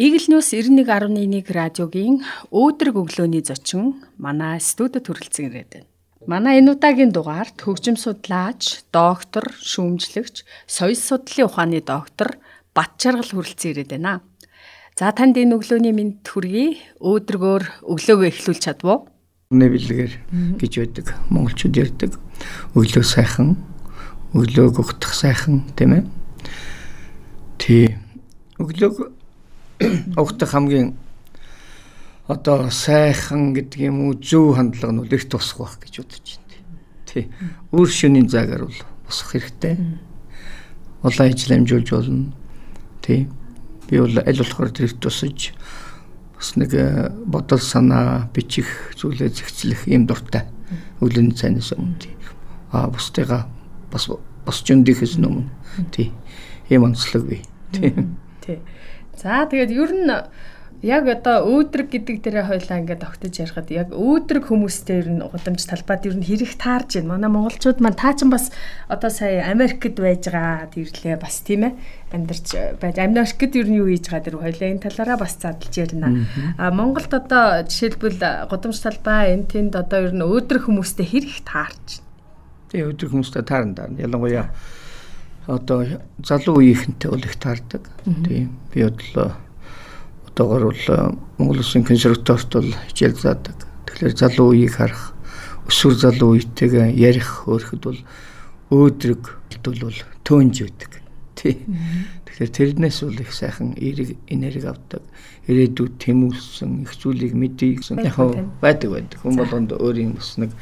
Eagle News 91.1 радиогийн өөдрөг өглөөний зочин манай студид хүрэлцэн ирээд байна. Манай энэ удаагийн дугаард хөгжим судлаач, доктор, шүүмжлэгч, соёл судлалын ухааны доктор Бат Жаргал хүрэлцэн ирээд байна. За танд энэ өглөөний мэд хүргэе. Өөдрөгөөр өглөөгөө эхлүүлж чадваа. Нэвлэгээр гэж байдаг. Монголчууд ярьдаг. Өглөө сайхан, өглөөг ухтах сайхан тийм ээ. Тий. Өглөөг угтах хамгийн одоо сайхан гэдэг юм уу зөв хандлага нь их тусах байх гэж бодож байна. Тий. Өөр шөнийн заагаар бол босох хэрэгтэй. Улаан ажил амжуулж болно. Тий. Би бол аль болохоор тэр тусаж бас нэг э, бодол санаа бичих зүйлээ зэгцлэх юм дуртай. Өглөөний цайнаас өмнө тий. Аа бусдыгаа бас бос жөндийнхээс өмнө тий. Ийм онцлог бий. Тий. Тий. За тэгээд ер нь яг одоо өөдрөг гэдэг дээрээ хойлоо ингээд огтож ярихад яг өөдрөг хүмүүстэй ер нь гудамж талбайд ер нь хэрэг таарж байна. Манай монголчууд маань таа чин бас одоо сая Америкт байж байгаа тэрлээ бас тийм ээ амьдарч байж Америкт ер нь юу хийж байгаа тэр хойлоо энэ талаараа бас задлж ярина. А Монголд одоо жишээлбэл гудамж талбай энэ тэнд одоо ер нь өөдрөг хүмүүстэй хэрэг таарч. Тэгээ өөдрөг хүмүүстэй таарна даа. Ялангуяа одоо залуу үеийнхэнтэй бол их таардаг. Тийм. Би бодлоо одоогор бол Монгол Улсын консерваторт бол хичээл заадаг. Тэгэхээр залуу үеийг харах, өсвөр залуу үетэйгээ ярих хөөрөхөд бол өөдрөг бол төөнж өгдөг. Тий. Тэгэхээр тэрнээс бол их сайхан эерэг энерги авдаг. Ирээдүйд тэмүүлсэн их зүйлийг мэдээ гэсэн яг байдаг байдаг. Хүн болгонд өөрийн бас нэг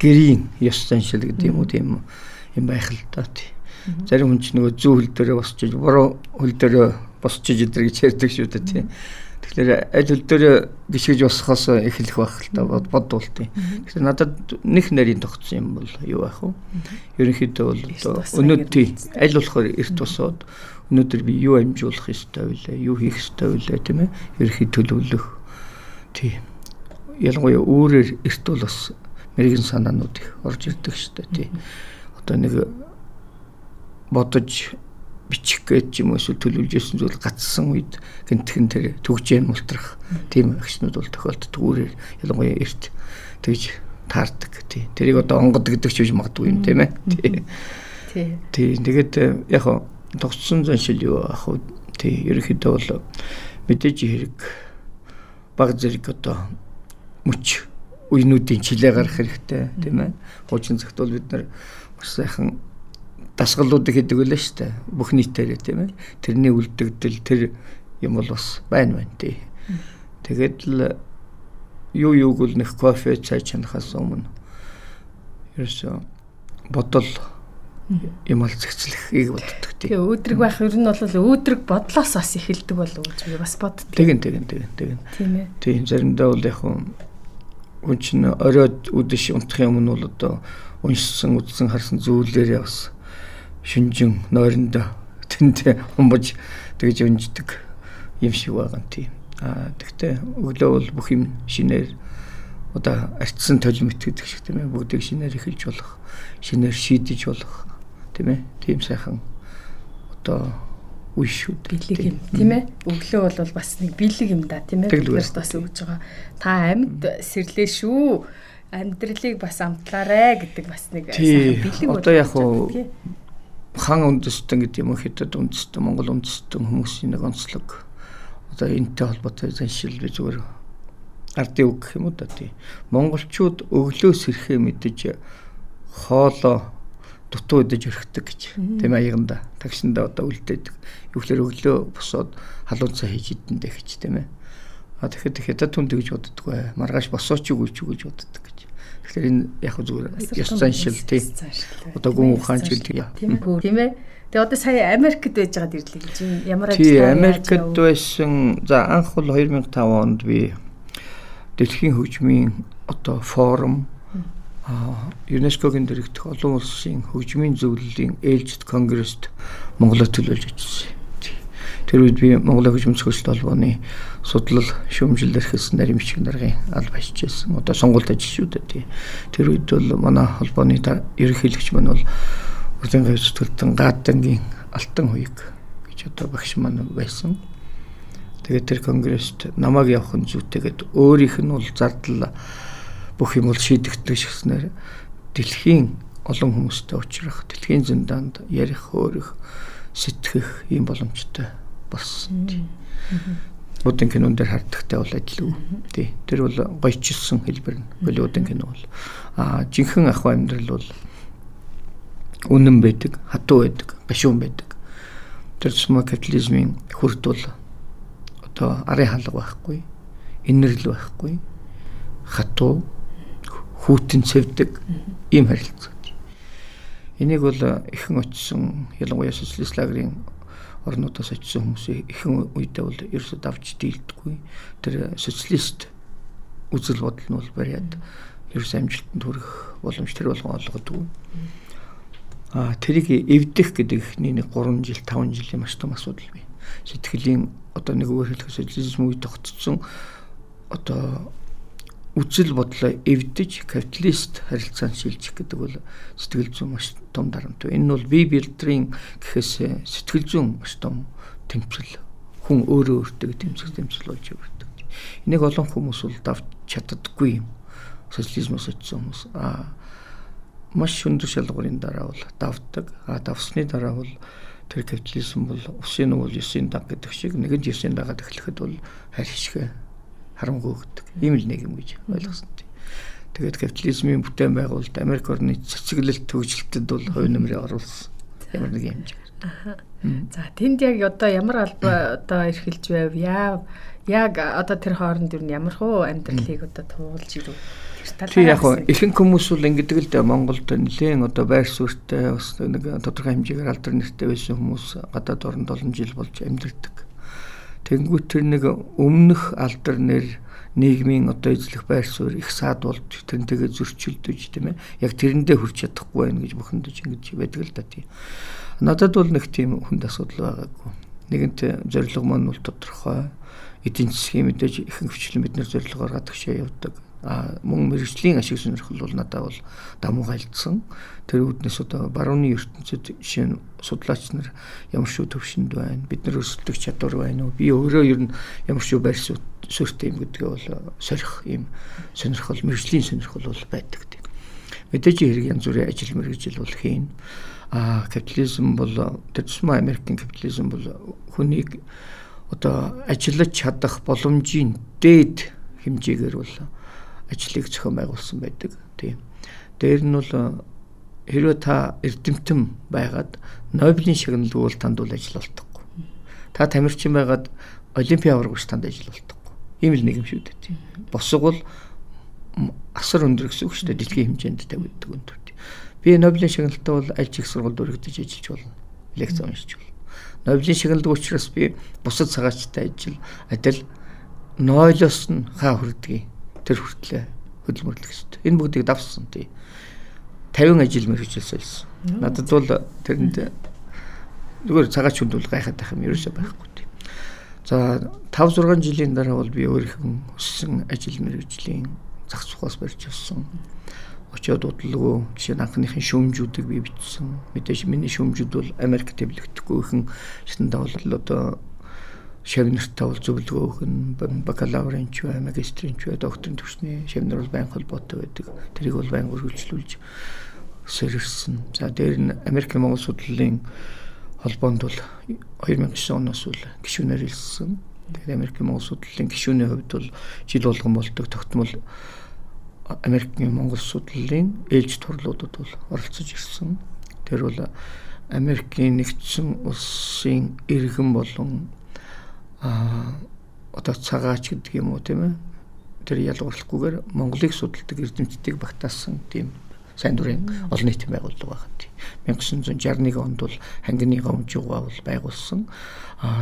гэрийн ёс заншил гэдэг юм уу тийм юм байх л даа тий. Зарим хүн ч нөгөө зүү хөл дээрээ босчиж, буруу хөл дээрээ босчиж идэр гэж ярьдаг шүү дээ тийм. Тэгэхээр аль хөл дээрээ гიშгэж босхоос эхлэх байх л та бодвол тийм. Тэгэхээр надад нэг нарийн тогтсон юм бол юу байх вэ? Ерөнхийдөө бол өнөөдөр аль болохоор эрт босоод өнөөдөр би юу амжуулах ёстой вэ? Юу хийх ёстой вэ тийм ээ? Ерөнхий төлөвлөх. Тийм. Ялангуяа өөрөөр эрт бол бас мэрэгэн санаанууд их орж ирдэг шүү дээ тийм. Одоо нэг бодож бичих гэж юм эсвэл төлөвлөж ирсэн зүйл гацсан үед гинтхэн тэр төгжээ мултрах тийм агшнууд бол тохиолддог үүрээр ялангуяа эрт тэгж таардаг. Тий. Тэрийг одоо онгод гэдэг ч биш магадгүй юм тийм ээ. Тий. Тий. Тэгээд э, яг тогтсон заншил юу ах вэ? Тий. Ерөнхийдөө бол мэдээж хэрэг баг зэрэг одоо мөч үеинүүдийн чилээ гарах хэрэгтэй тийм ээ. Хуучин цагт бол бид нар бас сайхан дасгалуудыг хийдэг үлээ дээ. Бүх нийтээрээ тийм ээ. Тэрний үлдэгдэл тэр юм бол бас байна байна тий. Тэгээд л юу юуг л нэх кофе цай чанахаас өмнө ерөөсөө бодол юм ал зэгцлэхийг боддог тий. Тэгээ өөдрөг байх ер нь бол өөдрөг бодлоос бас эхэлдэг болов гэж би бас боддог. Тэгин тэгин тэгин тэгин. Тийм ээ. Тийм заримдаа бол яг хүн чинь оройд үдэш унтахын өмнө бол одоо уншсан үдсэн харсан зүйлээрээ бас шинжин нойронд тэнд хумбаж тэгж өнждөг юм шиг байгаа юм тийм. Аа тэгтээ өглөө бол бүх юм шинээр одоо арчсан толимт гэдэг шиг тийм ээ бүгдийг шинээр эхэлж болох шинээр шийдэж болох тийм ээ тийм сайхан одоо үе шүү бэлэг юм. Тийм ээ өглөө бол бас нэг бэлэг юм да тийм ээ биднэрт бас өгж байгаа. Та амьд сэрлээ шүү. Амьдралыг бас амтлаарэ гэдэг бас нэг сайхан бэлэг одоо яг хан үндэстэн гэдэг юм уу хятад үндэстэн Монгол үндэстэн хүмүүсийн нэг онцлог одоо энэтэй холбоотой заншил би зүгээр ардын үг гэх юм уу да тий. Монголчууд өглөө сэрхээ мэдэж хоолоо дутуу өдөж өрхдөг гэж тийм аяганда тагшинда одоо үлдээдэг. Юу гэхээр өглөө босоод халуун цай хийж идэндээ гэж тийм ээ. А тэгэхээр хятад хүн тэгж боддог бай. Маргааш босооч юу гэж гэж. Тэгэхээр энэ яг зүгээр ёс заншил тий. Одоо гүн ухаан ч гэдэг. Тийм үү. Тийм ээ. Тэгээ одоо сая Америкт байж байгаад ирлээ гэж ямар ажил Тий, Америкт байсан. За анх бол 2005 онд би дэлхийн хөгжмийн одоо форум а ЮНЕСКОгийн дэрэгдэх олон улсын хөгжмийн зөвлөлийн ээлжид конгресст Монголд төлөөлж ажилласан. Тэр үед би Монголын хөгжим зөвлөлт холбооны судлал шүүмжил эрхэлсэн нарийн бичиг даргын алба хийж байсан. Одоо сонгуульд ажиллаж шүү дээ. Тэр үед бол манай холбооны ерөнхийлөгч маань бол Урдын гавьс төлтөн гадангийн алтан хуйг гэж одоо багш маань байсан. Тэгээд тэр конгресст намайг явах нь зүйтэйгээд өөрийнх нь бол зардал бүх юм бол шийдэгдэх шигснээр дэлхийн олон хүмүүстэй уулзрах, дэлхийн зэндаанд ярих, өөрөх, сэтгэх ийм боломжтой болсон Будын кинон дээр харддагтай бол адил үү. Тий. Тэр бол гойчилсан хэлбэр нь. Голливуудын кино бол аа жинхэнэ ах амьдрал бол үнэн байдаг, хатуу байдаг, гашуун байдаг. Тэр сумма капитализмын хүрд бол одоо арын хаалга байхгүй, инэрл байхгүй, хатуу хүүтэн цэвдэг ийм харилцаа. Энийг бол ихэн очсон ялангуяа социалист лагерын орнуудаас очсон хүмүүсийн ихэн үедээ бол ерөөсөд давж дийлдэггүй. Тэр социалист үзэл бодол нь бол бариад ерөөс амжилтанд хүрэх боломж тэр болгон олгодгүй. А тэрийг эвдэх гэдэг ихний нэг 3 жил 5 жилийн маш том асуудал бий. Сэтгэлийн одоо нэг өөр хэлэх социализм үед тогтцсон одоо үжил бодлоо эвдэж капиталист харилцаанд шилжих гэдэг бол сэтгэл зүйн маш том дарамт. Энэ бол бие биедрийн гэхээс сэтгэл зүйн маш том тэмцэл хүн өөрөө өөртөө тэмцэх тэмцэл болж явдаг. Энийг олон хүмүүс бол давж чаддаггүй юм. Социализмоос очсон хүмүүс. Аа маш өндөр шалгуурын дараа бол давтдаг. А давсны дараа бол тэр капитализм бол усын уул ёсын даг гэдэг шиг нэгэн ёсын дагаад эхлэхэд бол харь хишгэ харамгүй өгдөг. Ийм л нэг юм гэж ойлгосон тийм. Тэгээд капитализмын бүтээн байгуулалт Америк орны цэцэглэлт төвжөлтөд бол хувь нэмрээ оруулсан. Ямар нэг юм. За тэнд яг одоо ямар албаа одоо эрхэлж байв? Яа яг одоо тэр хооронд юу ямар хөө амьдралыг одоо туулж ирв? Тий яг ихэнх хүмүүс бол ингэдэг л дээ Монголд нэлээд одоо байр суурьтай бас нэг тодорхой хэмжээгээр алдар нэртэй байсан хүмүүс гадаад оронд олон жил болж амьдардаг. Тэнгүүт тэр нэг өмнөх алдар нэр нийгмийн одоо эзлэх байр суурь их саад болж тэрнтэйгээ зөрчилдөж тийм ээ яг тэрэндээ хүрч чадахгүй байх гэж бухимдаж ингэж байдаг л да тийм. Надад бол нэг тийм хүнд асуудал байгаагүй. Нэгэнт зорилго маань бол тодорхой эдийн засгийн мэдээж ихэнх хвчлэн бид нэр зорилгоор гадагшаа явдаг мөн мэрэгжлийн ашиг сонирхол бол надад бол дамуу гайлдсан. Тэр үүднээс одоо барууны ертөнцид жишээ нь судлаач нар ямар шүү төвшөнд байна. Бид нар өсөлтөх чадвар байна уу? Би өөрөө ер нь ямар шүү байр суурьтай юм гэдгээ бол сорих юм сонирхол мэрэгжлийн сонирхол бол байдаг тийм. Мэдээж хэрэг янз бүрийн ажил мэрэгжил бол хийн. А капитализм бол тэр тусмаа Америкийн капитализм бол хүнийг одоо ажиллаж чадах боломжийн дээд хэмжээгээр бол ажлыг зохион байгуулсан байдаг. Тийм. Дээр нь бол э, хэрвээ та эрдэмтэн байгаад Нобелийн шагналыг бол танд бол ажил олдохгүй. Та тамирчин байгаад Олимпийн аваргач танд ажил олдохгүй. Ийм л нэг юм шүү дээ. Тийм. Босго бол асар өндөр гэсэн үг шүү дээ. Дэлхийн хэмжээнд тавигддаг өндөр. Би Нобелийн шагналтай бол аль ч их сургуульд өргөдөж ажиллаж болно. Лекц уншиж болно. Нобелийн шагналыг учраас би бусад цагаачтай ажил адил нойлоос нь хаа хүрдгийг тэр хүртлээ хөдөлмөрлөх хэрэгтэй. Энэ бүгдийг давсан тий. 50 ажил мэргэжил сольсон. Надад бол тэрэнд зүгээр цагаач хүнд бол гайхаад байх юм ерөөсөй байхгүй тий. За 5 6 жилийн дараа бол би өөрийнхөө өссөн ажил мэргэжлийн зах зугаас барьж авсан. Очоод удалгүй жишээ нь анхныхын шүүмжүүдийг би бичсэн. Мэдээж миний шүүмжүүд бол Америк төвлөгдөхгүй ихэн шатандаа бол одоо шавнартай бол зөвлөгөө өгөх нь бакалаврын ч бай, магистрийн ч бай, докторийн төвчний шавнар бол байнга холбоотой байдаг. Тэрийг бол байнга үргэлжлүүлж сэрэрсэн. За дээр нь Америк Монгол судлалын холбоонд бол 2009 оноос бол гишүүнээр илсэн. Тэгэхээр Америк Монгол судлалын гишүүний хувьд бол жил болгон болдог тогтмол Америкийн Монгол судлалын ээлж турлуудад бол оролцож ирсэн. Тэр бол Америкийн нэгдсэн улсын иргэн болон а одоо цагаач гэдэг юм уу тийм ээ? Тэр ялгуурлахгүйгээр Монголыг судалдаг эрдэмтдийг багтаасан тийм сайн дурын олон нийтийн байгууллага байгаа тийм. 1961 онд бол хангины гомжууга бол байгуулсан.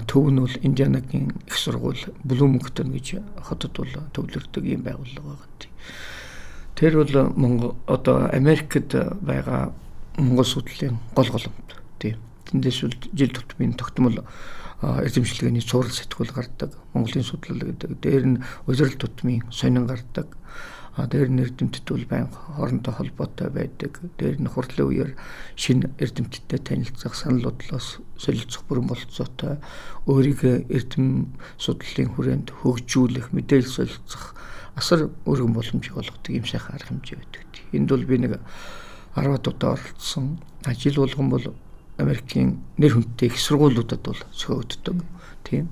Төв нь бол Индианагийн их сургууль Блумингтон гэж хотод бол төвлөрдөг юм байгууллага байгаа тийм. Тэр бол Монгол одоо Америкт байгаа Монгол судлалын гол голомт тийм тэндээс жил тутмын тогтмол эзэмшлэгээний цуврал сэтгүүл гардаг. Монголын судлал гэдэг. Дээр нь улирал тутмын сонин гардаг. Дээр нь эрдэмтэд бол байн хоорондоо холбоотой байдаг. Дээр нь хурлын үеэр шинэ эрдэмтдтэй танилцах, санал бодлоос солилцох бүрэн болцоотой өөрийгөө эрдэм судлалын хүрээнд хөгжүүлэх, мэдээлэл солилцох асар өргөн боломжийг олгодог юм сайхан арга хэмжээ байдаг. Энд бол би нэг 10 удаа оролцсон. Жил болгон бол Америкийн нэр хүндтэй их сургуулиудад бол зохиогддог. Тийм.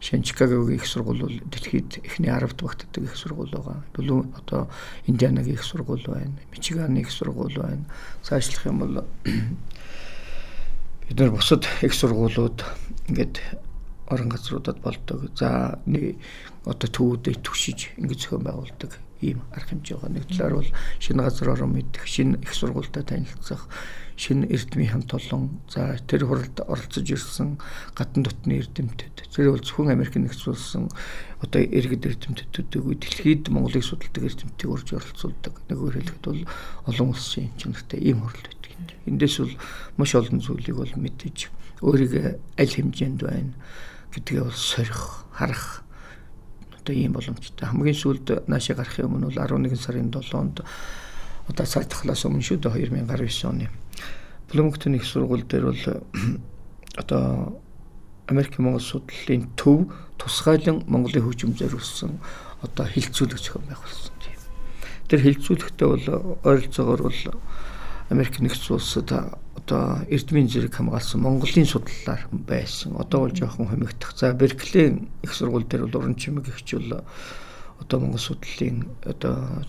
Шинэ Чикагогийн их сургууль бол дэлхийд эхний 10-д багтдаг их сургууль байгаа. Дөлөв одоо Индианагийн их сургууль байна. Мичиганы их сургууль байна. Цаашлах юм бол бид нар бусад их сургуулиуд ингээд орон газруудад болдог. За одоо төвүүдэд түшиж ингэж зохион байгуулдаг ийм арга хэмжээ байгаа. Нэг талаар бол шинэ газар орон мэдэх, шинэ их сургуультай танилцах, шинэ эрдмийн хамт олон за тэр хуралд оролцож ирсэн гадна дотны эрдэмтэд тэр бол зөвхөн Америк нэгдсэн улсын одоо иргэд эрдэмтдүүдийг дэлхийд Монголыг судалдаг эрдэмтдийг урьж оролцуулдаг нэгөөр хэлэхэд бол олон улсын чанартай ийм хурал байдаг. Эндээс бол маш олон зүйлийг бол мэдээж өөрийгөө аль хэмжээнд байна гэдгээ бол сорих, харах одоо ийм боломжтой. Хамгийн сүүлд наашаа гарахын өмнө бол 11 сарын 7-нд одоо цаг тахлаас өмнө шүү дээ 2019 оны Блумингтон их сургууль дээр бол одоо Америк Монгол судлалын төв тусгайлан Монголын хөгжим зориулсан одоо хилцүүлэг зохион байгуулсан тийм. Тэр хилцүүлэгтээ бол ойролцоогоор бол Америк нэгдсэн улсад одоо эрдмийн зэрэг хамгаалсан Монголын судлалаар байсан. Одоо бол жоохон хомигдох. За Берклийн их сургууль дээр бол уран чимэг ихч бол одоо Монгол судлалын одоо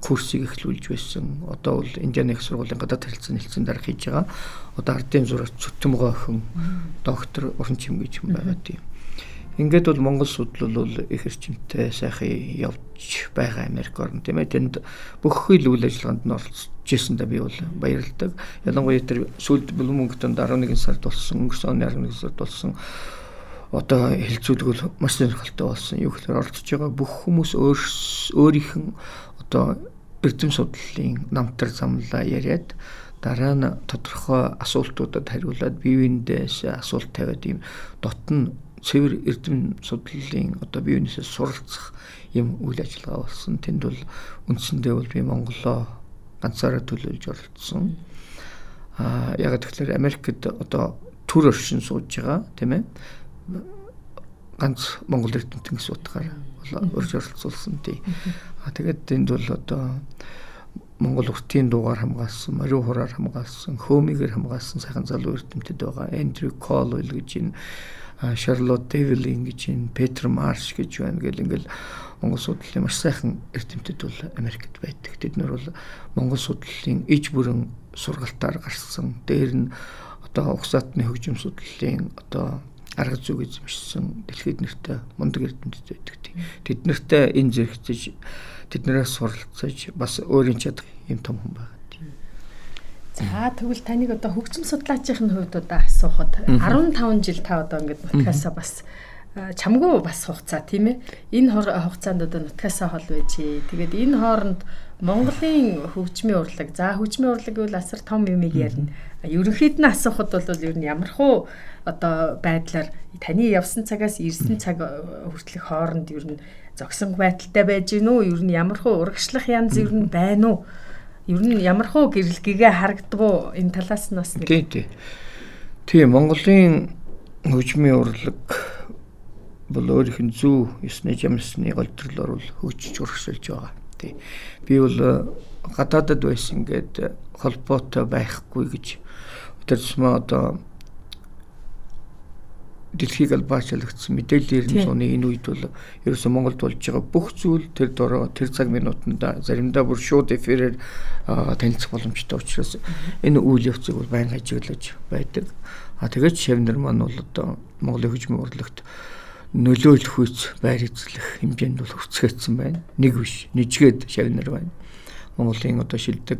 курсыг эхлүүлж байсан. Одоо бол Индианы их сургуулийн гадаад харилцааны хэлтсийн дарга хийж байгаа. Одоо ардын зураг Цөтөмгөө охин доктор уран чим гэж юм байгаа тийм. Ингээд бол Монгол судлал бол их эрчимтэй сайхан явж байгаа Америк орн тийм ээ. Тэнд бүх хил үйл ажиллагаанд нь оролцож ирсэндээ би бол баярлагдав. Ялангуяа тэр сүүлд Блумингтонд 11 сард болсон, өнгөрсөн оны 11 сард болсон одоо хэлцүүлэг бол маш сонирхолтой болсон. Юу гэхээр оролцож байгаа бүх хүмүүс өөрийнх нь одоо эрдэм судлалын намтар замлаа яриад дараа нь тодорхой асуултуудад хариулаад биеиндээс асуулт тавиад ийм дотн цэвэр эрдэм судлалын одоо биеинээсээ суралцах юм үйл ажиллагаа болсон. Тэнд бол үндсэндээ бол би Монголоо ганцаараа төлөөлж оролцсон. Аа яг тэгэхээр Америкт одоо төр оршин сууж байгаа тийм ээ. Ганц Монгол эрдэмтэн гэсэн утгаар урьж оролцуулсан тий. А тэгээд энд бол одоо Монгол уртын дуугаар хамгаалсан, морин хураар хамгаалсан, хөөмигээр хамгаалсан сайхан залуу эрдэмтэд байгаа. Эндрю Колвел гэж энэ Шарлот Девилин гэж энэ Петр Марш гэж байна гэл ингээл Монгол судлалын маш сайхан эрдэмтэд бол Америкт байдаг. Тэд нар бол Монгол судлалын иж бүрэн сургалтаар гарсан. Дээр нь одоо угсаатны хөгжим судлалын одоо арга зүйг эзэмшсэн дэлхийд нэртэй мундаг эрдэмтэд байдаг. Тэд нартай энэ зэрэгцэж тэднээс суралцаж бас өөрийн чадах юм том хүн тийм. За тэгвэл таныг одоо хөгжим судлаачийн хувьд одоо асуухад 15 жил та одоо ингээд подкастаа бас чамгүй бас хугацаа тийм ээ. Энэ хугацаанд одоо нутгасаа хол байж. Тэгээд энэ хооронд Монголын хөгжмийн урлаг. За хөгжмийн урлаг гэвэл асар том юм ярина. Ерөнхийд нь асуухад бол ер нь ямархуу одоо байдлаар таны явсан цагаас ирсэн цаг хүртэлх хооронд ер нь зогсон байдалтай байж гин үү? Ер нь ямархуу урагшлах янз ер нь байна уу? Ер нь ямархуу гэрэлгэгээ харагддаг уу? Энэ талаас нь бас нэг. Тий, тий. Тийм Монголын хөгжмийн урлаг бол өөрийнх нь зүү ёсны жамсны голдролоор бол хөгжиж урагшилж байгаа тий. Би бол э, гадаадад байсан гээд э, холбоотой байхгүй гэж өдөрсмөө одоо дэлхийг албаачлагцсан мэдээлэл ирнэ сууны энэ үед бол ерөөсөн Монголд болж байгаа бүх зүйл тэр дороо тэр цаг минутанда заримдаа бүр шууд эфирээр танилцах боломжтой учраас энэ үйл явцыг бол байнга ажиглаж байдаг. А тэгээд шавнар маань бол одоо Монголын хөгжмийн урлагт нөлөөлөх үйц байр эзлэх хэмжээнд бол хүрцгээсэн байна. Нэг биш, нэжгээд шавнар байна. Монголын одоо шилдэг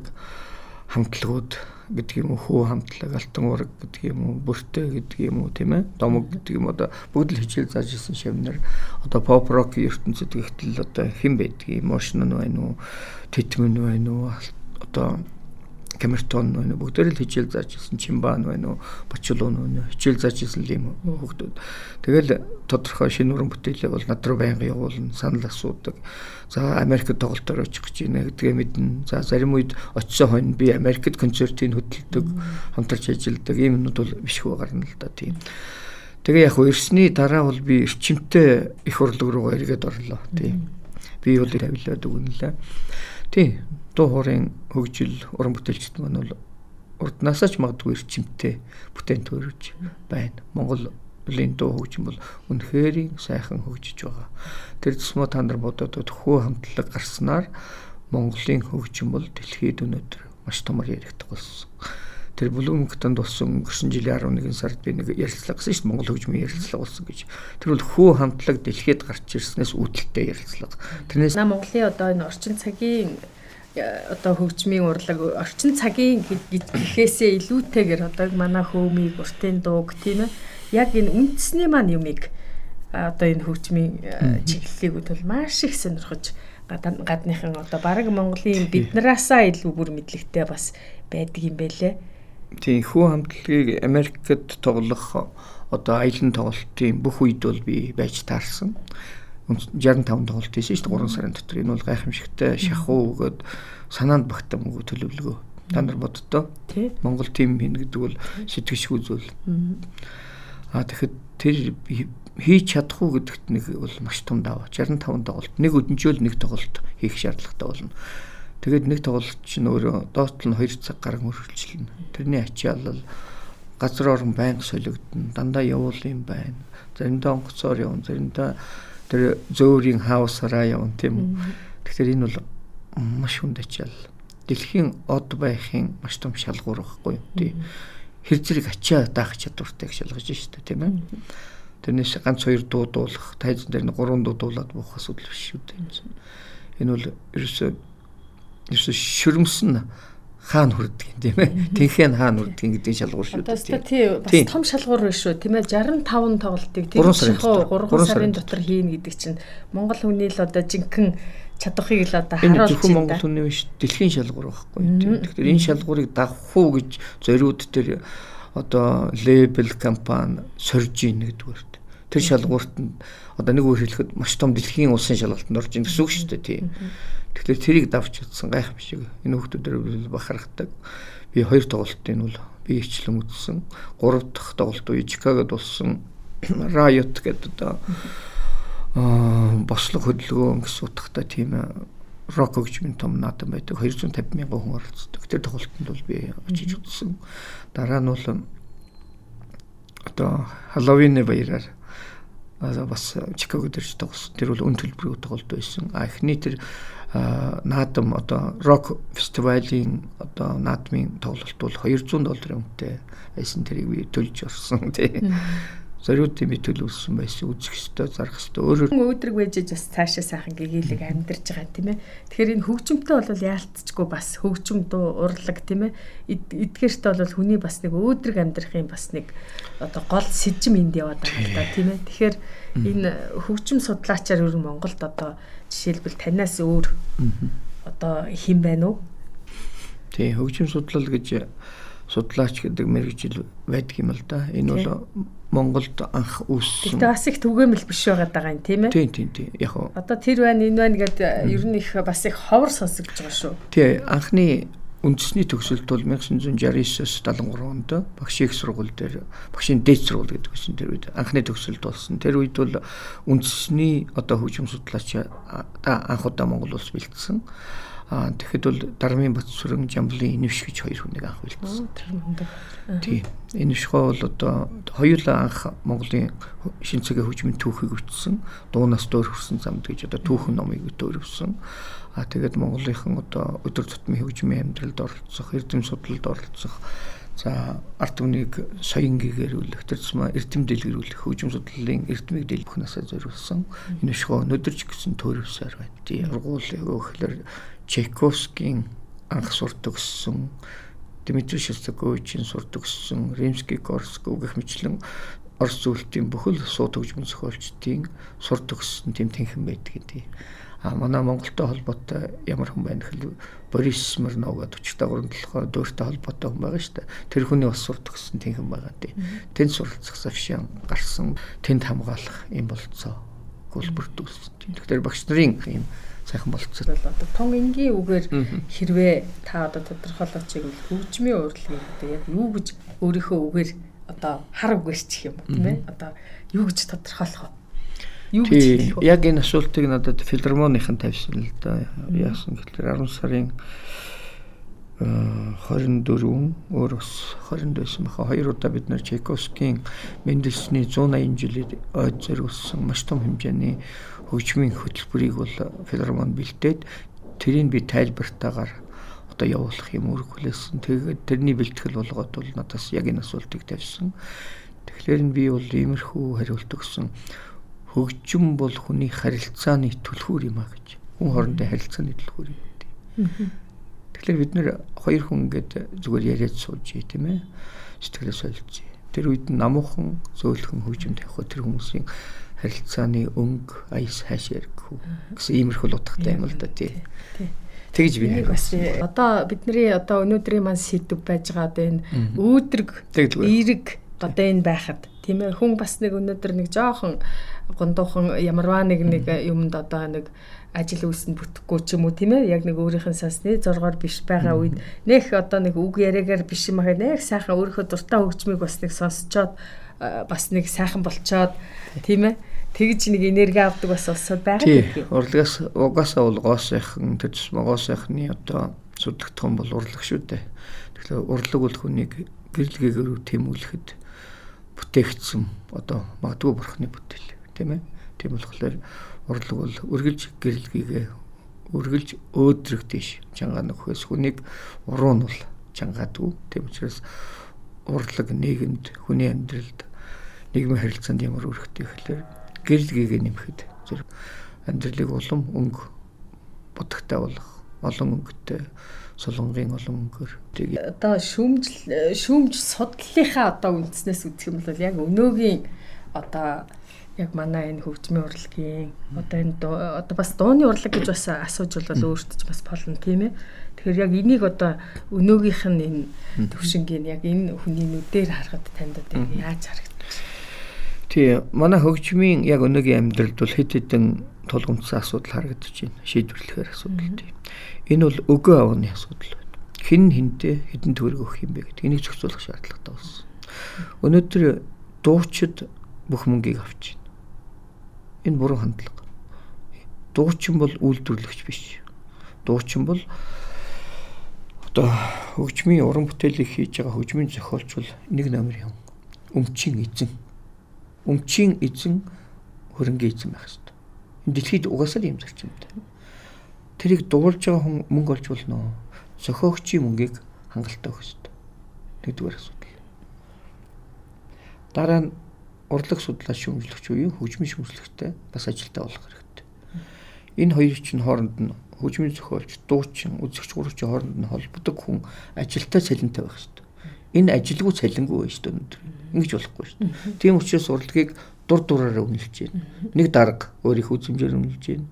хамтлагууд гэдэг юм уу, хүү хамтлаг, алтан ураг гэдэг юм уу, бүртэ гэдэг юм уу, тийм ээ. Домог гэдэг юм одоо бүгд л хичээл зааж исэн шавнар. Одоо pop rock ертөнцид ихтэл одоо хэн байдгийг, emotion нь байна уу, титмэн байна уу, одоо камертон нөө бүгдээр л хичээл зааж ирсэн чимбан байна уу бочлоо нөө хичээл зааж ирсэн юм хүүхдүүд. Тэгэл тодорхой шинэ уран бүтээлээ бол над руу байнга явуулна санал асуудаг. За Америкт тоглолтоор очих гэж байна. Гэдгээ мэднэ. За зарим үед очисон хойно би Америкт концертыг хөдөлдөг хамтарч ажилладаг. Ийм юмнууд бол биш хөө гарна л да тийм. Тэгээ яг ирсний дараа бол би эрчимтэй их урлаг руу эргээд орлоо тийм. Би бол тавилаад өгнөлээ тий дуу хоорын хөгжил уран бүтээлчд маань бол урднаасаа ч магадгүй эрчимтэй бүтээн төрөж байна. Монголын дуу хөгжим бол үнэхээр сайхан хөгжиж байгаа. Тэр тусмаа та нар бодоод хөө хамтлаг гарснаар Монголын хөгжим бол дэлхийд өнөөдөр маш томор яригдах болсон. Тэр Блумингтонд болсон өнгөрсөн жилийн 11 сард би нэг ярилцлага гэсэн шүү дээ Монгол хөгжмийн ярилцлага болсон гэж. Тэр бол хөө хамтлаг дэлхийд гарч ирснээс үүдэлтэй ярилцлага. Тэрнээс Монголын одоо энэ орчин цагийн одоо хөгжмийн урлаг орчин цагийн гэхээсээ илүүтэйгээр одоо манай хөөмийг уртын дууг тийм ээ яг энэ үндэсний маань юмыг одоо энэ хөгжмийн чиглэлийг бол маш их сонирхож гадныхан одоо бараг Монголын биднараасаа илүү бүр мэдлэгтэй бас байдаг юм байлээ. Тийм хүү хамтлагийг Америкт тоглох одоо аялын тоглолтын бүх үед бол би байж таарсан. 65 тоглолт хийсэн шүү дээ 3 сарын дотор. Энэ бол гайхамшигтай шахуу өгөөд санаанд багтаан өгөө төлөвлөгөө. Та нар боддоо. Монгол тим хин гэдэг бол сэтгэшгүй зүйл. Аа тэгэхэд тэр хийж чадах уу гэдэгт нэг бол маш том даваа. 65 тоглолт. Нэг өдөнчөөл нэг тоглолт хийх шаардлагатай болно. Тэгээд нэг тоглолт чинь өөрөө доот нь 2 цаг гараг мөрөлчлөн. Тэрний ачаал бол газар орон байнга солигдно. Дандаа явуул юм байна. Заримдаа онгоцоор явна, заримдаа тэр зөөрийн хаусараа явна тийм үү. Тэгэхээр энэ бол маш хүнд ачаал. Дэлхийн од байхын маш том шалгуур байхгүй юу тий. Хэр зэрэг ачаа даах чадвартай шалгаж штэ тийм ээ. Тэрнээс ганц хоёр дуу дуулах, тайзан дээр нь гурван дуу дуулаад буух асуудал биш шүү дээ. Энэ бол ерөөсөө ерөөсөө шөрмсөн хаана хүрдэг юм тийм ээ. Тэнхэн хаана хүрдэг гэдэг шалгуур шүү дээ. Тий бас том шалгуур биш шүү тийм ээ. 65 тоглолтыг тэр 3 сарын дотор хийнэ гэдэг чинь Монгол хүний л одоо жинхэнэ чадахыг л одоо харуулж байна. Энэ Монгол хүний биш дэлхийн шалгуур байхгүй тийм. Тэгэхээр энэ шалгуурыг дагах уу гэж зориуд тэр одоо лейбл компани сорж ийн нэгдүгээр. Тэр шалгуурт нь одоо нэг үгээр хэлэхэд маш том дэлхийн улсын шалгалтанд орж ийн гэсэн үг шүү дээ тийм. Тэгэхээр тэрийг давч утсан гайхамшиг. Энэ хүмүүсээр бахархдаг. Би хоёр тоглолтын бол би ичлэн үзсэн. Гурав дахь тоглолт үе Чикагод болсон Riot гэдэг одоо аа бослог хөдөлгөөн гэсэн утгатай тийм рок хөгжмийн том наадам байдаг 250 мянган хүн оролцдог. Тэр тоглолтод бол би очиж үзсэн. Дараа нь бол одоо Halloween-ы баяраар бас Чикаго дээр ч тоглосон. Тэр бол өн төлбөрийн тоглолт байсан. А эхний тэр наадам одоо рок фестивалийн одоо наадмын тоглолт бол 200 долларын үнэтэй байсан тэрийг би төлж орсон тий. Зориуд юм төлөвлөсөн байсан үзэх ёстой зарах ёстой өөрөөр өөдрөг вэжж бас цаашаа сайхан гэгээлэг амьдарч байгаа тийм ээ. Тэгэхээр энэ хөгжимтэй бол яалтчгүй бас хөгжим дуу урлаг тийм ээ. Эдгээрт бол хүний бас нэг өөдрөг амьдрахын бас нэг одоо гол сэжим энд яваад байгаа л да тийм ээ. Тэгэхээр энэ хөгжим судлаачаар ер нь Монголд одоо жишээлбэл танаас өөр одоо хэн байна уу? Тий, хөгжим судлал гэж судлаач гэдэг мэрэгжил байдаг юм л да. Энэ бол Монголд анх үүссэн. Гэтэ бас их түгээмэл биш байгаад байгаа юм тийм ээ. Тийм тийм тийм. Яг уу. Одоо тэр байна энэ байна гэдэг ер нь их бас их ховор сонсогдож байгаа шүү. Тий, анхны үндэсний төгсөлт бол 1969-с 73 онд багшийн их сургууль дээр багшийн дээд сургууль гэдэг байсан тэр үед анхны төгсөлт болсон. Тэр үед бол үндэсний одоо хөгжим судлаач анх удаа Монгол улс бэлдсэн. Аа тэгэхэд бол Дармын Батсүрэн Жамблын Инвш гэж хоёр хүнийг анх бэлдсэн. Тийм. Инвшгоо бол одоо хоёулаа анх Монголын шинцэгийн хөгжмийн түүхийг өвчсөн. Дуунаас дөр хүрсэн замд гэж одоо түүхэн номыг өвсөн. А тэгээд Монголынхан одоо өдөр тутмын хөгжмийн амьдралд оролцох, эрдэм судлалд оролцох За арт түмнийг соён гэгэрүүлэх, тэр тусмаа эрдэм дэлгэрүүлэх, хөгжим судлалын эрдмийг дэлгэх бүхнээсээ зориулсан энэ шгөө өдөрж гисэн төрөвсөр байна. Тий ургуулыг өгөхлөр Чайковскийн анх сурдаг гэсэн Дмитрий Шостаковичийн сурдаг гэсэн Римский Корск гэх мэтлэн Орос зүйлтийн бүхэл сууд хөгжмөн зохиолчдын сурдаг гэсэн тийм тэнхэн байдаг тий. А манай Монголтой холбоотой ямар хүн байна гэхэл Борис Смирнов гэдэг 40 толгой дөөртэй холбоотой хүн байгаа шүү дээ. Тэр хүний бас сурд өгсөн тийм хүн байгаа тий. Тэнд суралцах завшаан гарсан тэнд хамгаалах юм болцоо хөлбөрдүүлсэн. Тэгэхээр багш нарын юм сайхан болцсон. Одоо тун энгийн үгээр хэрвээ та одоо тодорхойлооч юм хөгжмийн урлагийг одоо яг юу гэж өөрийнхөө үгээр одоо хар үгээр чих юм тийм ээ. Одоо юу гэж тодорхойлох вэ? Юу гэж хэлэх вэ? Яг энэ асуултыг надад филармоныхан тавьсан л да. Яасан гэхээр 10 сарын 24 өөр бас 20 байсан баха. Хоёр удаа бид нар Чайковскийн Мендельсний 180 жилээр ойд зориулсан маш том хэмжээний хөгжмийн хөтөлбөрийг бол филармон бэлдээд тэрийг би тайлбартаагаар одоо явуулах юм үргэлжлүүлсэн. Тэгээд тэрний бэлтгэл болгоод бол надаас яг энэ асуултыг тавьсан. Тэгэхээр би бол иймэрхүү хариулт өгсөн хөгжим бол хүний харилцааны түлхүүр юм а гэж. Хүн хоорондын харилцааны түлхүүр юм. Тэгэхээр бид нэр хоёр хүн ингээд зүгээр яриад сууж тийм ээ. Сэтгэлээ солилцъя. Тэр үед намуухан зөөлхөн хөгжим тавих тэр хүмүүсийн харилцааны өнгө аяс хаашаа гэх гэсэн иймэрхүү утгатай юм л да тий. Тэгж би бас одоо бидний одоо өнөөдрийн маань сэдв байж байгаа одоо энэ өөдрөг эерэг одоо энэ байхад тийм ээ хүн бас нэг өнөөдөр нэг жоохон гундуухан ямарваа нэг нэг юмд одоо нэг ажил үүсэнд бүтэхгүй ч юм уу тийм ээ? Яг нэг өөрийнх нь сансны зоргоор биш байгаа үед нэх одоо нэг үг яриагаар биш юм аа нэх сайхан өөрийнхөө дуртай хөгжмийг бас нэг сонсцоод бас нэг сайхан болцоод тийм ээ? Тэгж нэг энерги авдаг бас усууд байгаа гэдэг. Урлагаас угаасаа бол гоос сайхан тэр тусмаа гоос сайхны одоо сүддэгдэх юм бол урлаг шүү дээ. Тэгэхээр урлаг бол хүнийг гэрэлгээгээр тэмүүлэхэд бүтээгдсэн одоо магадгүй бурхны бүтээл тийм ээ. Тийм болохоор урлаг бол үргэлж гэрэлгийгээ үргэлж өөдрөг тийш чангаа нөхөөс хүнийг уруу нь бол чангаадаг. Тийм учраас урлаг нийгэмд хүний амьдралд нийгмийн харилцаанд ямар үүрэгтэй гэхэлэр гэрэлгийгээ нэмэхэд зэрэг амьдралыг улам өнгө бодогтой болох олон өнгөтэй солонгын олон өнгөөр тэгээ одоо шүүмжил шүүмж судлалынхаа одоо үндснээс үзэх юм бол яг өнөөгийн одоо яг манай энэ хөгжмийн урлагийн одоо энэ одоо бас дууны урлаг гэж бас асууж бол өөртөө бас болно тийм ээ. Тэгэхээр яг энийг одоо өнөөгийнх нь энэ төвшингийн яг энэ хүний нүдээр харахад танд одоо яаж харагдаж Тий, манай хөгжмийн яг өнөөгийн амьдралд бол хэд хэдэн тулгымцсан асуудал харагдаж байна. Шийдвэрлэхээр асуудал тийм. Энэ бол өгөө авны асуудал байна. Хэн хинтээ хэдэн төгрөг өгөх юм бэ гэдэг энийг зохицуулах шаардлагатай болсон. Өнөөдөр дуучид бүх мөнгийг авч. Энэ буруу хандлага. Дуучин бол үйлдвэрлэгч биш. Дуучин бол одоо хөгжмийн уран бүтээлийг хийж байгаа хөгжмийн зохиолч бол нэг номер юм. Өмчийн эзэн. Өмчийн эзэн хөрөнгө эзэн байх хэрэгтэй. Энэ дэлхийд угаасаа юм зарчимтай тэрийг дуулж байгаа хүн мөнгө олж болно. Зохиогчийн мөнгийг хангалттай өгөх хэрэгтэй. Нэгдүгээр асуудал. Дараа нь урлаг судлаач шүүмжлэгч буюу хөгжмийн шүүмжлэгтэй бас ажилтаа болох хэрэгтэй. Энэ хоёр чинь хооронд нь хөгжмийн зохиолч, дуучин, үзэгч гурвчийн хооронд нь холбодог хүн ажилтаа цалинтай байх хэрэгтэй. Энэ ажилгүй цалингүй байна шүү дээ. Ингэж болохгүй шүү дээ. Тийм учраас урлагийг дур дураараа үнэлж байна. Нэг дарга өөрийнхөө үзмжээр үнэлж байна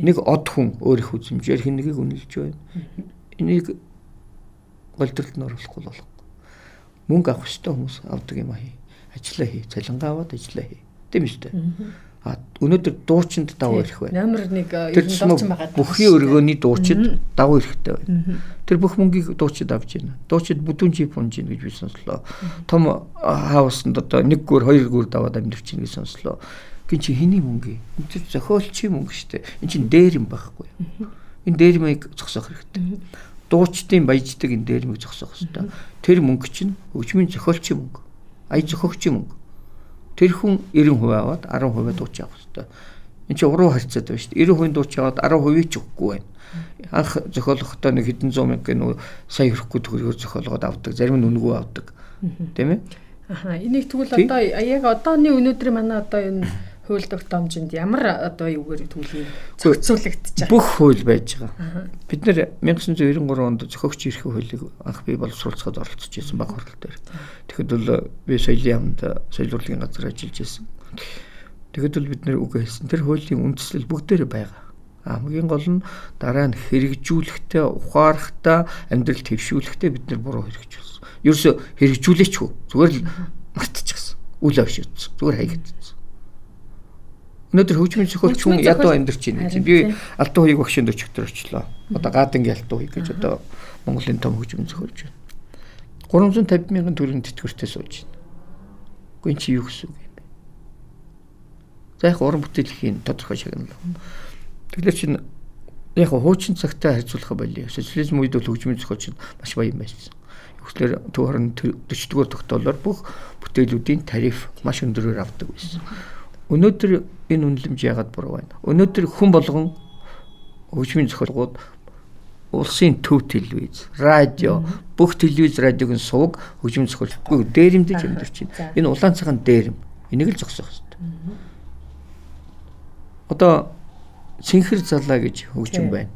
Нэг од хүн өөрийнхөө үзмжээр хин нэгийг үнэлж байна. Энийг голдролд нь оруулахгүй болохгүй. Мөнгө авах хэрэгтэй хүмүүс авдаг юм аа. Ажиллаа хий. Цалингаа аваад ажиллаа хий. Тийм шүү дээ. А өнөөдөр дуучинд давуу ирэх байна. Номер 1 ер нь дуучин байгаа. Бүхий өргөөний дуучид давуу ирэхтэй байна. Тэр бүх мөнгийг дуучид авч байна. Дуучид бүдүүн жип унж ийн гэж би сонслоо. Том хаусанд одоо нэг гүр хоёр гүр даваад амьдэрч ийн гэж сонслоо. Гин чи хэний мөнгө? Энэ чинь зохиолчийн мөнгө шүү дээ. Энэ чинь дээр юм байхгүй. Энэ дээрмийг зогсоох хэрэгтэй. Дуучдын баяждаг энэ дээрмийг зогсоох хэрэгтэй. Тэр мөнгө чинь хөгжмийн зохиолчийн мөнгө. Ая зохиогчийн мөнгө. Тэр хүн 90% аваад 10% дууч авах хэрэгтэй. Энд чинь уруу харьцаад байна шүү дээ. 90% дууч аваад 10% ч өгөхгүй байна. Анх зохиолохдоо нэг хэдэн зуун мянга нүү сая өрөхгүй төгрөгөөр зохиолгоод авдаг. Зарим нь үнэгүй авдаг. Тийм ээ? Аха. Энийг тэгвэл одоо яг одооны өнөөдрийн манай одоо энэ хууль тогтоомжинд ямар одоо юугаар төвлөгийг зохицуулагдчих. Бүх хууль байж байгаа. Бид нэр 1993 онд зохиогч эрхийн хуулийг анх бий боловсруулцахад оролцож байсан баг хурал дээр. Тэгэхэд бол би соёлын хамт соёл урлагийн газар ажиллаж байсан. Тэгэхэд бол бид нэр үг хэлсэн. Тэр хуулийн үндслэл бүгдээрээ байгаа. хамгийн гол нь дараа нь хэрэгжүүлэхдээ ухаарахтаа амьдрал твшүүлэхдээ бид нар буруу хэрэгжүүлсэн. Ерөөсө хэрэгжүүлээч хөө зүгээр л мартчихсан. Үл авшигдсан. Зүгээр хаягдсан. Өнөөдөр хөгжмийн зохиолч хүн ядуу амьдарч байна. Би Алтан хуйг багшийн 40 төр очлоо. Одоо Гаадангийн Алтан хуйг гэж одоо Монголын том хөгжмийн зохиолч байна. 350 мянган төгрөгийн тэтгэвртэй сууж байна. Гүн чи юу гэсэн үг юм бэ? За яг уран бүтээлийн тодорхой шагнал. Тэгэхээр чинь яг хуучин цагтаа харьцуулах болио. Социализм үед бол хөгжмийн зохиолч маш баян байсан. Ихлээр төв хорон 40-р тогтоолоор бүх бүтээлүүдийн тариф маш өндөрөөр авдаг байсан. Өнөөдөр энэ үнэлэмж яагаад буруу байна? Өнөөдөр хүн болгон хөгжмийн зохиолгууд улсын төв телевиз, радио, бүх телевиз, радиогийн сувг хөгжмийн зохиолгүй дээрэмдэж амьдарч байна. Энэ улаан цагаан дээрэм. Энийг л зогсоох хэрэгтэй. Одоо Синхэр залаа гэж хөгжим байна.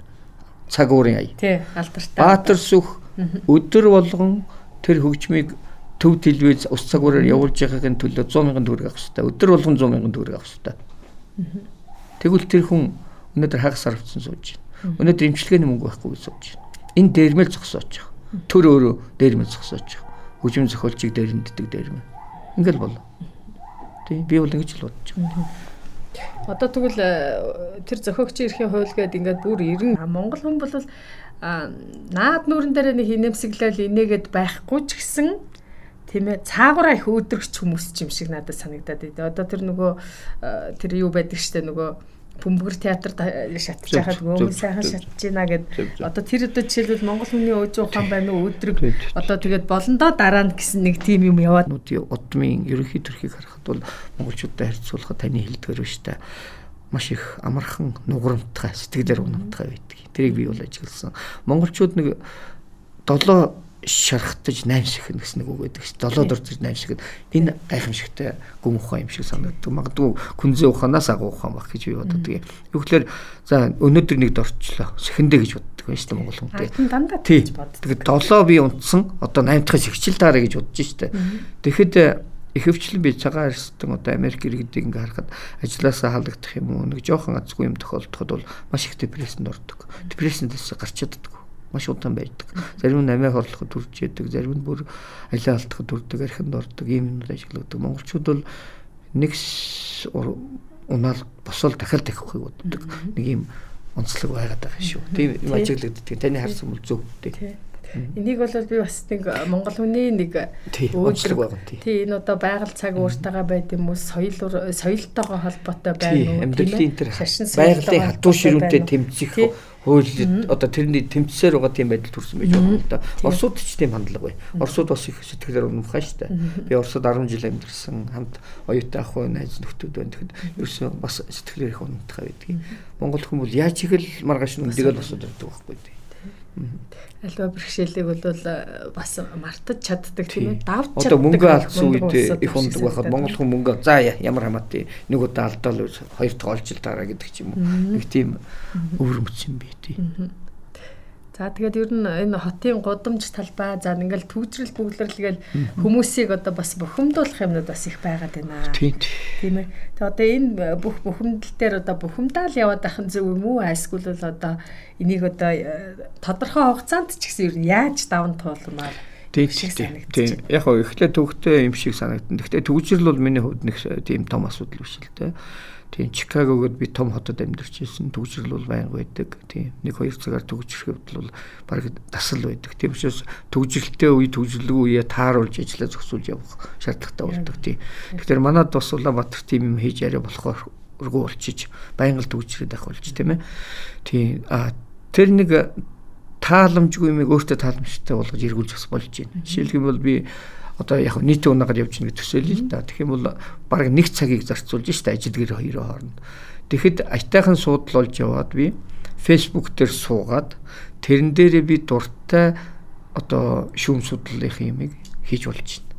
Цаг уурын ая. Тий, алдартай. Баатар сүх өдөр болгон тэр хөгжмийг төв телевиз ус цагуураар явуулж байгааг төлөө 100 сая төгрөг авах хэрэгтэй. Өдөр болгон 100 сая төгрөг авах хэрэгтэй. Тэгвэл тэр хүн өнөөдөр хагас сарвцсан сууж байна. Өнөөдөр имчилгээний мөнгө байхгүй сууж байна. Энэ дээрмэл зогсооч байгаа. Төр өөрөө дээрмэл зогсооч байгаа. Хөгжим зохиолчийг дээрэмддэг дээрмэл. Ингээл болоо. Тий, би бол ингэж л бодож байгаа. Одоо тэгвэл э, тэр зохиогчийн эрхийн хууль гээд ингээд бүр 90 Монгол хүн бол наад нүрэн дээр нэг хинэмсэглэл инээгээд байхгүй ч гэсэн тийм ээ цаагаараа их өөдрөгч хүмүүс ч юм шиг надад санагдаад байд. Одоо тэр нөгөө тэр юу байдаг штэ нөгөө бөмбөр театрт шатж байхад өөмөн сайхан шатж байна гэд одоо тэр өдөө жишээлбэл Монгол хүний өөж ухаан байна уу өдрөг одоо тэгээд болондоо дараа нь гэсэн нэг тим юм яваад нүүдийн удмын ерөнхий төрхийг харахад бол монголчуудтай харьцуулахад таны хэлдгэр биш та маш их амархан нуграмтгай сэтгэлээр унамтгай байдаг. Тэрийг би бол ажигласан. Монголчууд нэг 7 шархтаж наймшигнэ гэсэн нэг үг байдаг шүү. Долоод орж наймшигнэ. Энэ гайхамшигтай гүн ухаан юм шиг санагддаг. Магадгүй күнзээ ухаанаас агуу ухаан баг гэж би боддог юм. Юу гэхээр за өнөөдөр нэг дорчлоо. Сэхэндэ гэж боддог шүү дээ монгол хүн. Дандаа гэж боддог. Тэгээд 7 би унтсан. Одоо 8 дахь сэгчил таарэ гэж бодож дээ. Тэгэхэд ихэвчлэн би цагаан арстан одоо Америк иргэдийг ингээ харахад ажилласаа халагдах юм уу нэг жоохон азгүй юм тохиолдоход бол маш их депрессэнд ордог. Депрессэндээс гарч чаддаг маш удаан байдаг. Зарим нь амиа хорлоход төрж яадаг, зарим нь бүр алиа алдахад төрдөг, архинд ордог ийм юмуд ажигладаг. Монголчууд бол нэг унаал босол дахиад тахихыг боддог. Нэг ийм онцлог байгаад байгаа шүү. Тийм юм ажиглагддаг. Таны харсан бол зөв тийм. Энийг бол би бас нэг монгол хүний нэг өөрчлөг байгаа тийм. Тий энэ одоо байгаль цаг ууртайгаа байд юм уу соёл соёлтойгоо холбоотой байна уу? Амьдралын тэр байгалийн хатуу ширүүнтэй тэмцэх хууль одоо тэрний тэмцсээр байгаа тийм байдал төрсэн байж байгаа юм да. Оросууд ч тийм хандлага бай. Оросууд бас их сэтгэлээр унамхаа дээ. Би Оросод 10 жил амьдэрсэн хамт оюутай ах бай найз нөхдөд байна. Тэгэхэд ерөөсөө бас сэтгэлээр их унамтхаа байдаг. Монгол хүмүүс яаж их л маргааш нүндийг л босоод байдаг байхгүй тийм. Альва бэрхшээлийг бол э, бас мартаж чаддаг тийм үү? Давж чаддаг. Одоо мөнгө алдсан үед их ундаг байхад монгол хүн мөнгө за ямар хамаатай нэг удаа алдаал хоёр дахь олж таараа гэдэг ч юм уу. Нэг тийм өвөрмөц юм би тийм. За тэгээд ер нь энэ хотын гудамж талбай за ингээл түүжрэл бүглэрлгээл хүмүүсийг одоо бас бухимдуулах юмнууд бас их байгаад байна. Тийм ээ. Тэгээд одоо энэ бүх бухимдал дээр одоо бухимдаал яваад ахын зөв юм уу? Эсвэл бол одоо энийг одоо э, тодорхой хугацаанд ч гэсэн ер нь яаж даван туулмаар Тийм тийм. Яг гоо эхлээд төвхтэй юм шиг санагдана. Гэхдээ төгжрөл бол миний хувьд нэг тийм том асуудал биш л дээ. Тийм Чикагогод би том хотод амьдарч ирсэн. Төгжрөл бол байнга байдаг. Тийм 1 2 цагаар төгжрөх хэвдэл бол баг дасал байдаг. Тийм учраас төгжрэлтэй үе төгжрөлгүй үе тааруулж ажиллаа зохицуулж явах шаардлагатай болдог. Тийм. Тэгэхээр манад бас Улаанбаатар тийм юм хийж яриа болохоор өргөө болчиж байнга л төгжрээд байх болж тийм ээ. Тийм. А тэр нэг тааламжгүй юм өөртөө тааламжтай болгож эргүүлж бас болж байна. Бол би одоо яг нийтийн унаагаар явж байгаа төсөөлөл л да. Тэгэх юм бол баг нэг цагийг зарцуулж штэ ажилгэр хоёроо хооронд. Тэгэхэд аятайхан суудлуулж яваад би фэйсбુક дээр суугаад тэрэн дээрээ би дуртай одоо шүүм судлалын юмыг хийж болж байна.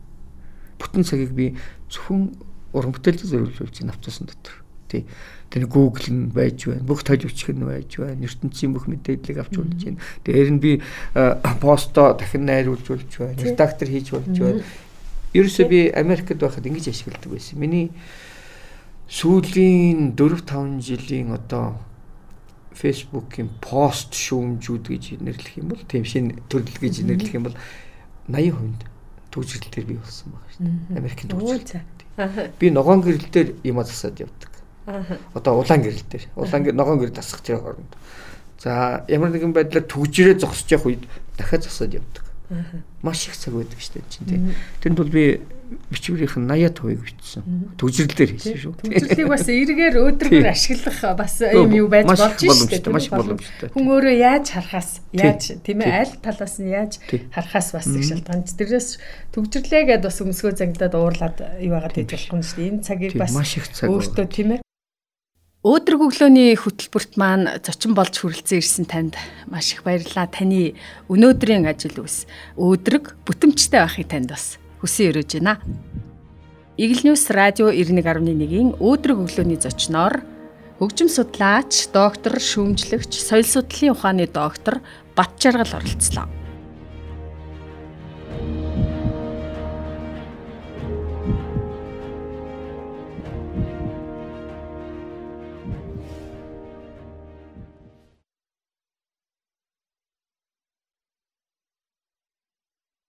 Бүтэн цагийг би зөвхөн уран бүтээлд зориулж байна автобусан дотор. Тий. Тэр Google нь байж байна. Бүх толовч нь байж байна. ертөнцийн бүх мэдээллийг авч болж байна. Дээр нь би посто дахин найруулж болж байна. Редактор хийж болж байна. Ерөөсөө би Америкт байхад ингэж ашигладаг байсан. Миний сүүлийн 4 5 жилийн одоо Facebook-ийн пост шүүмжүүд гэж нэрлэх юм бол тийм шинэ төрөл гэж нэрлэх юм бол 80% төвжирэл дээр бий болсон байгаа шүү дээ. Америкийн төвжирэл. Би ногоон гэрэл дээр юм засаад явдаг. Одоо улаан гэрэл дээр. Улаан ногоон гэрэл засах тэр хооронд. За ямар нэгэн байдлаар төгжрээ зогсож явах үед дахиад засаад явдаг. Маш их цаг байдаг шүү дээ чинь тийм. Тэнд бол би бичвэрийнх нь 80% бичсэн. Төгжрлэлээр хийсэн шүү. Төгжрлийг бас эргээр өөдрөгөр ашиглах бас юм юу байж болж шүү дээ. Маш боломжтой. Хүн өөрөө яаж харахаас яаж тийм ээ аль талаас нь яаж харахаас бас их шалтгаан. Тэрээс төгжрлээ гэдээ бас өмсгөө зангидаад уурлаад байгаад хийж болох юм шүү дээ. Энэ цагийг бас өөртөө тийм ээ Өөдрөг өглөөний хөтөлбөрт маань зочин болж хүрэлцэн ирсэн танд маш их баярлалаа. Таны өнөөдрийн ажил үс өөдрөг бүтэмжтэй байхыг танд бас хүсэн өрөөж байна. Игэл Ньюс радио 91.1-ийн өөдрөг өглөөний зочноор хөгжим судлаач, доктор, шүүмжлэгч, соёл судлалын ухааны доктор Батчаргал оролцлоо.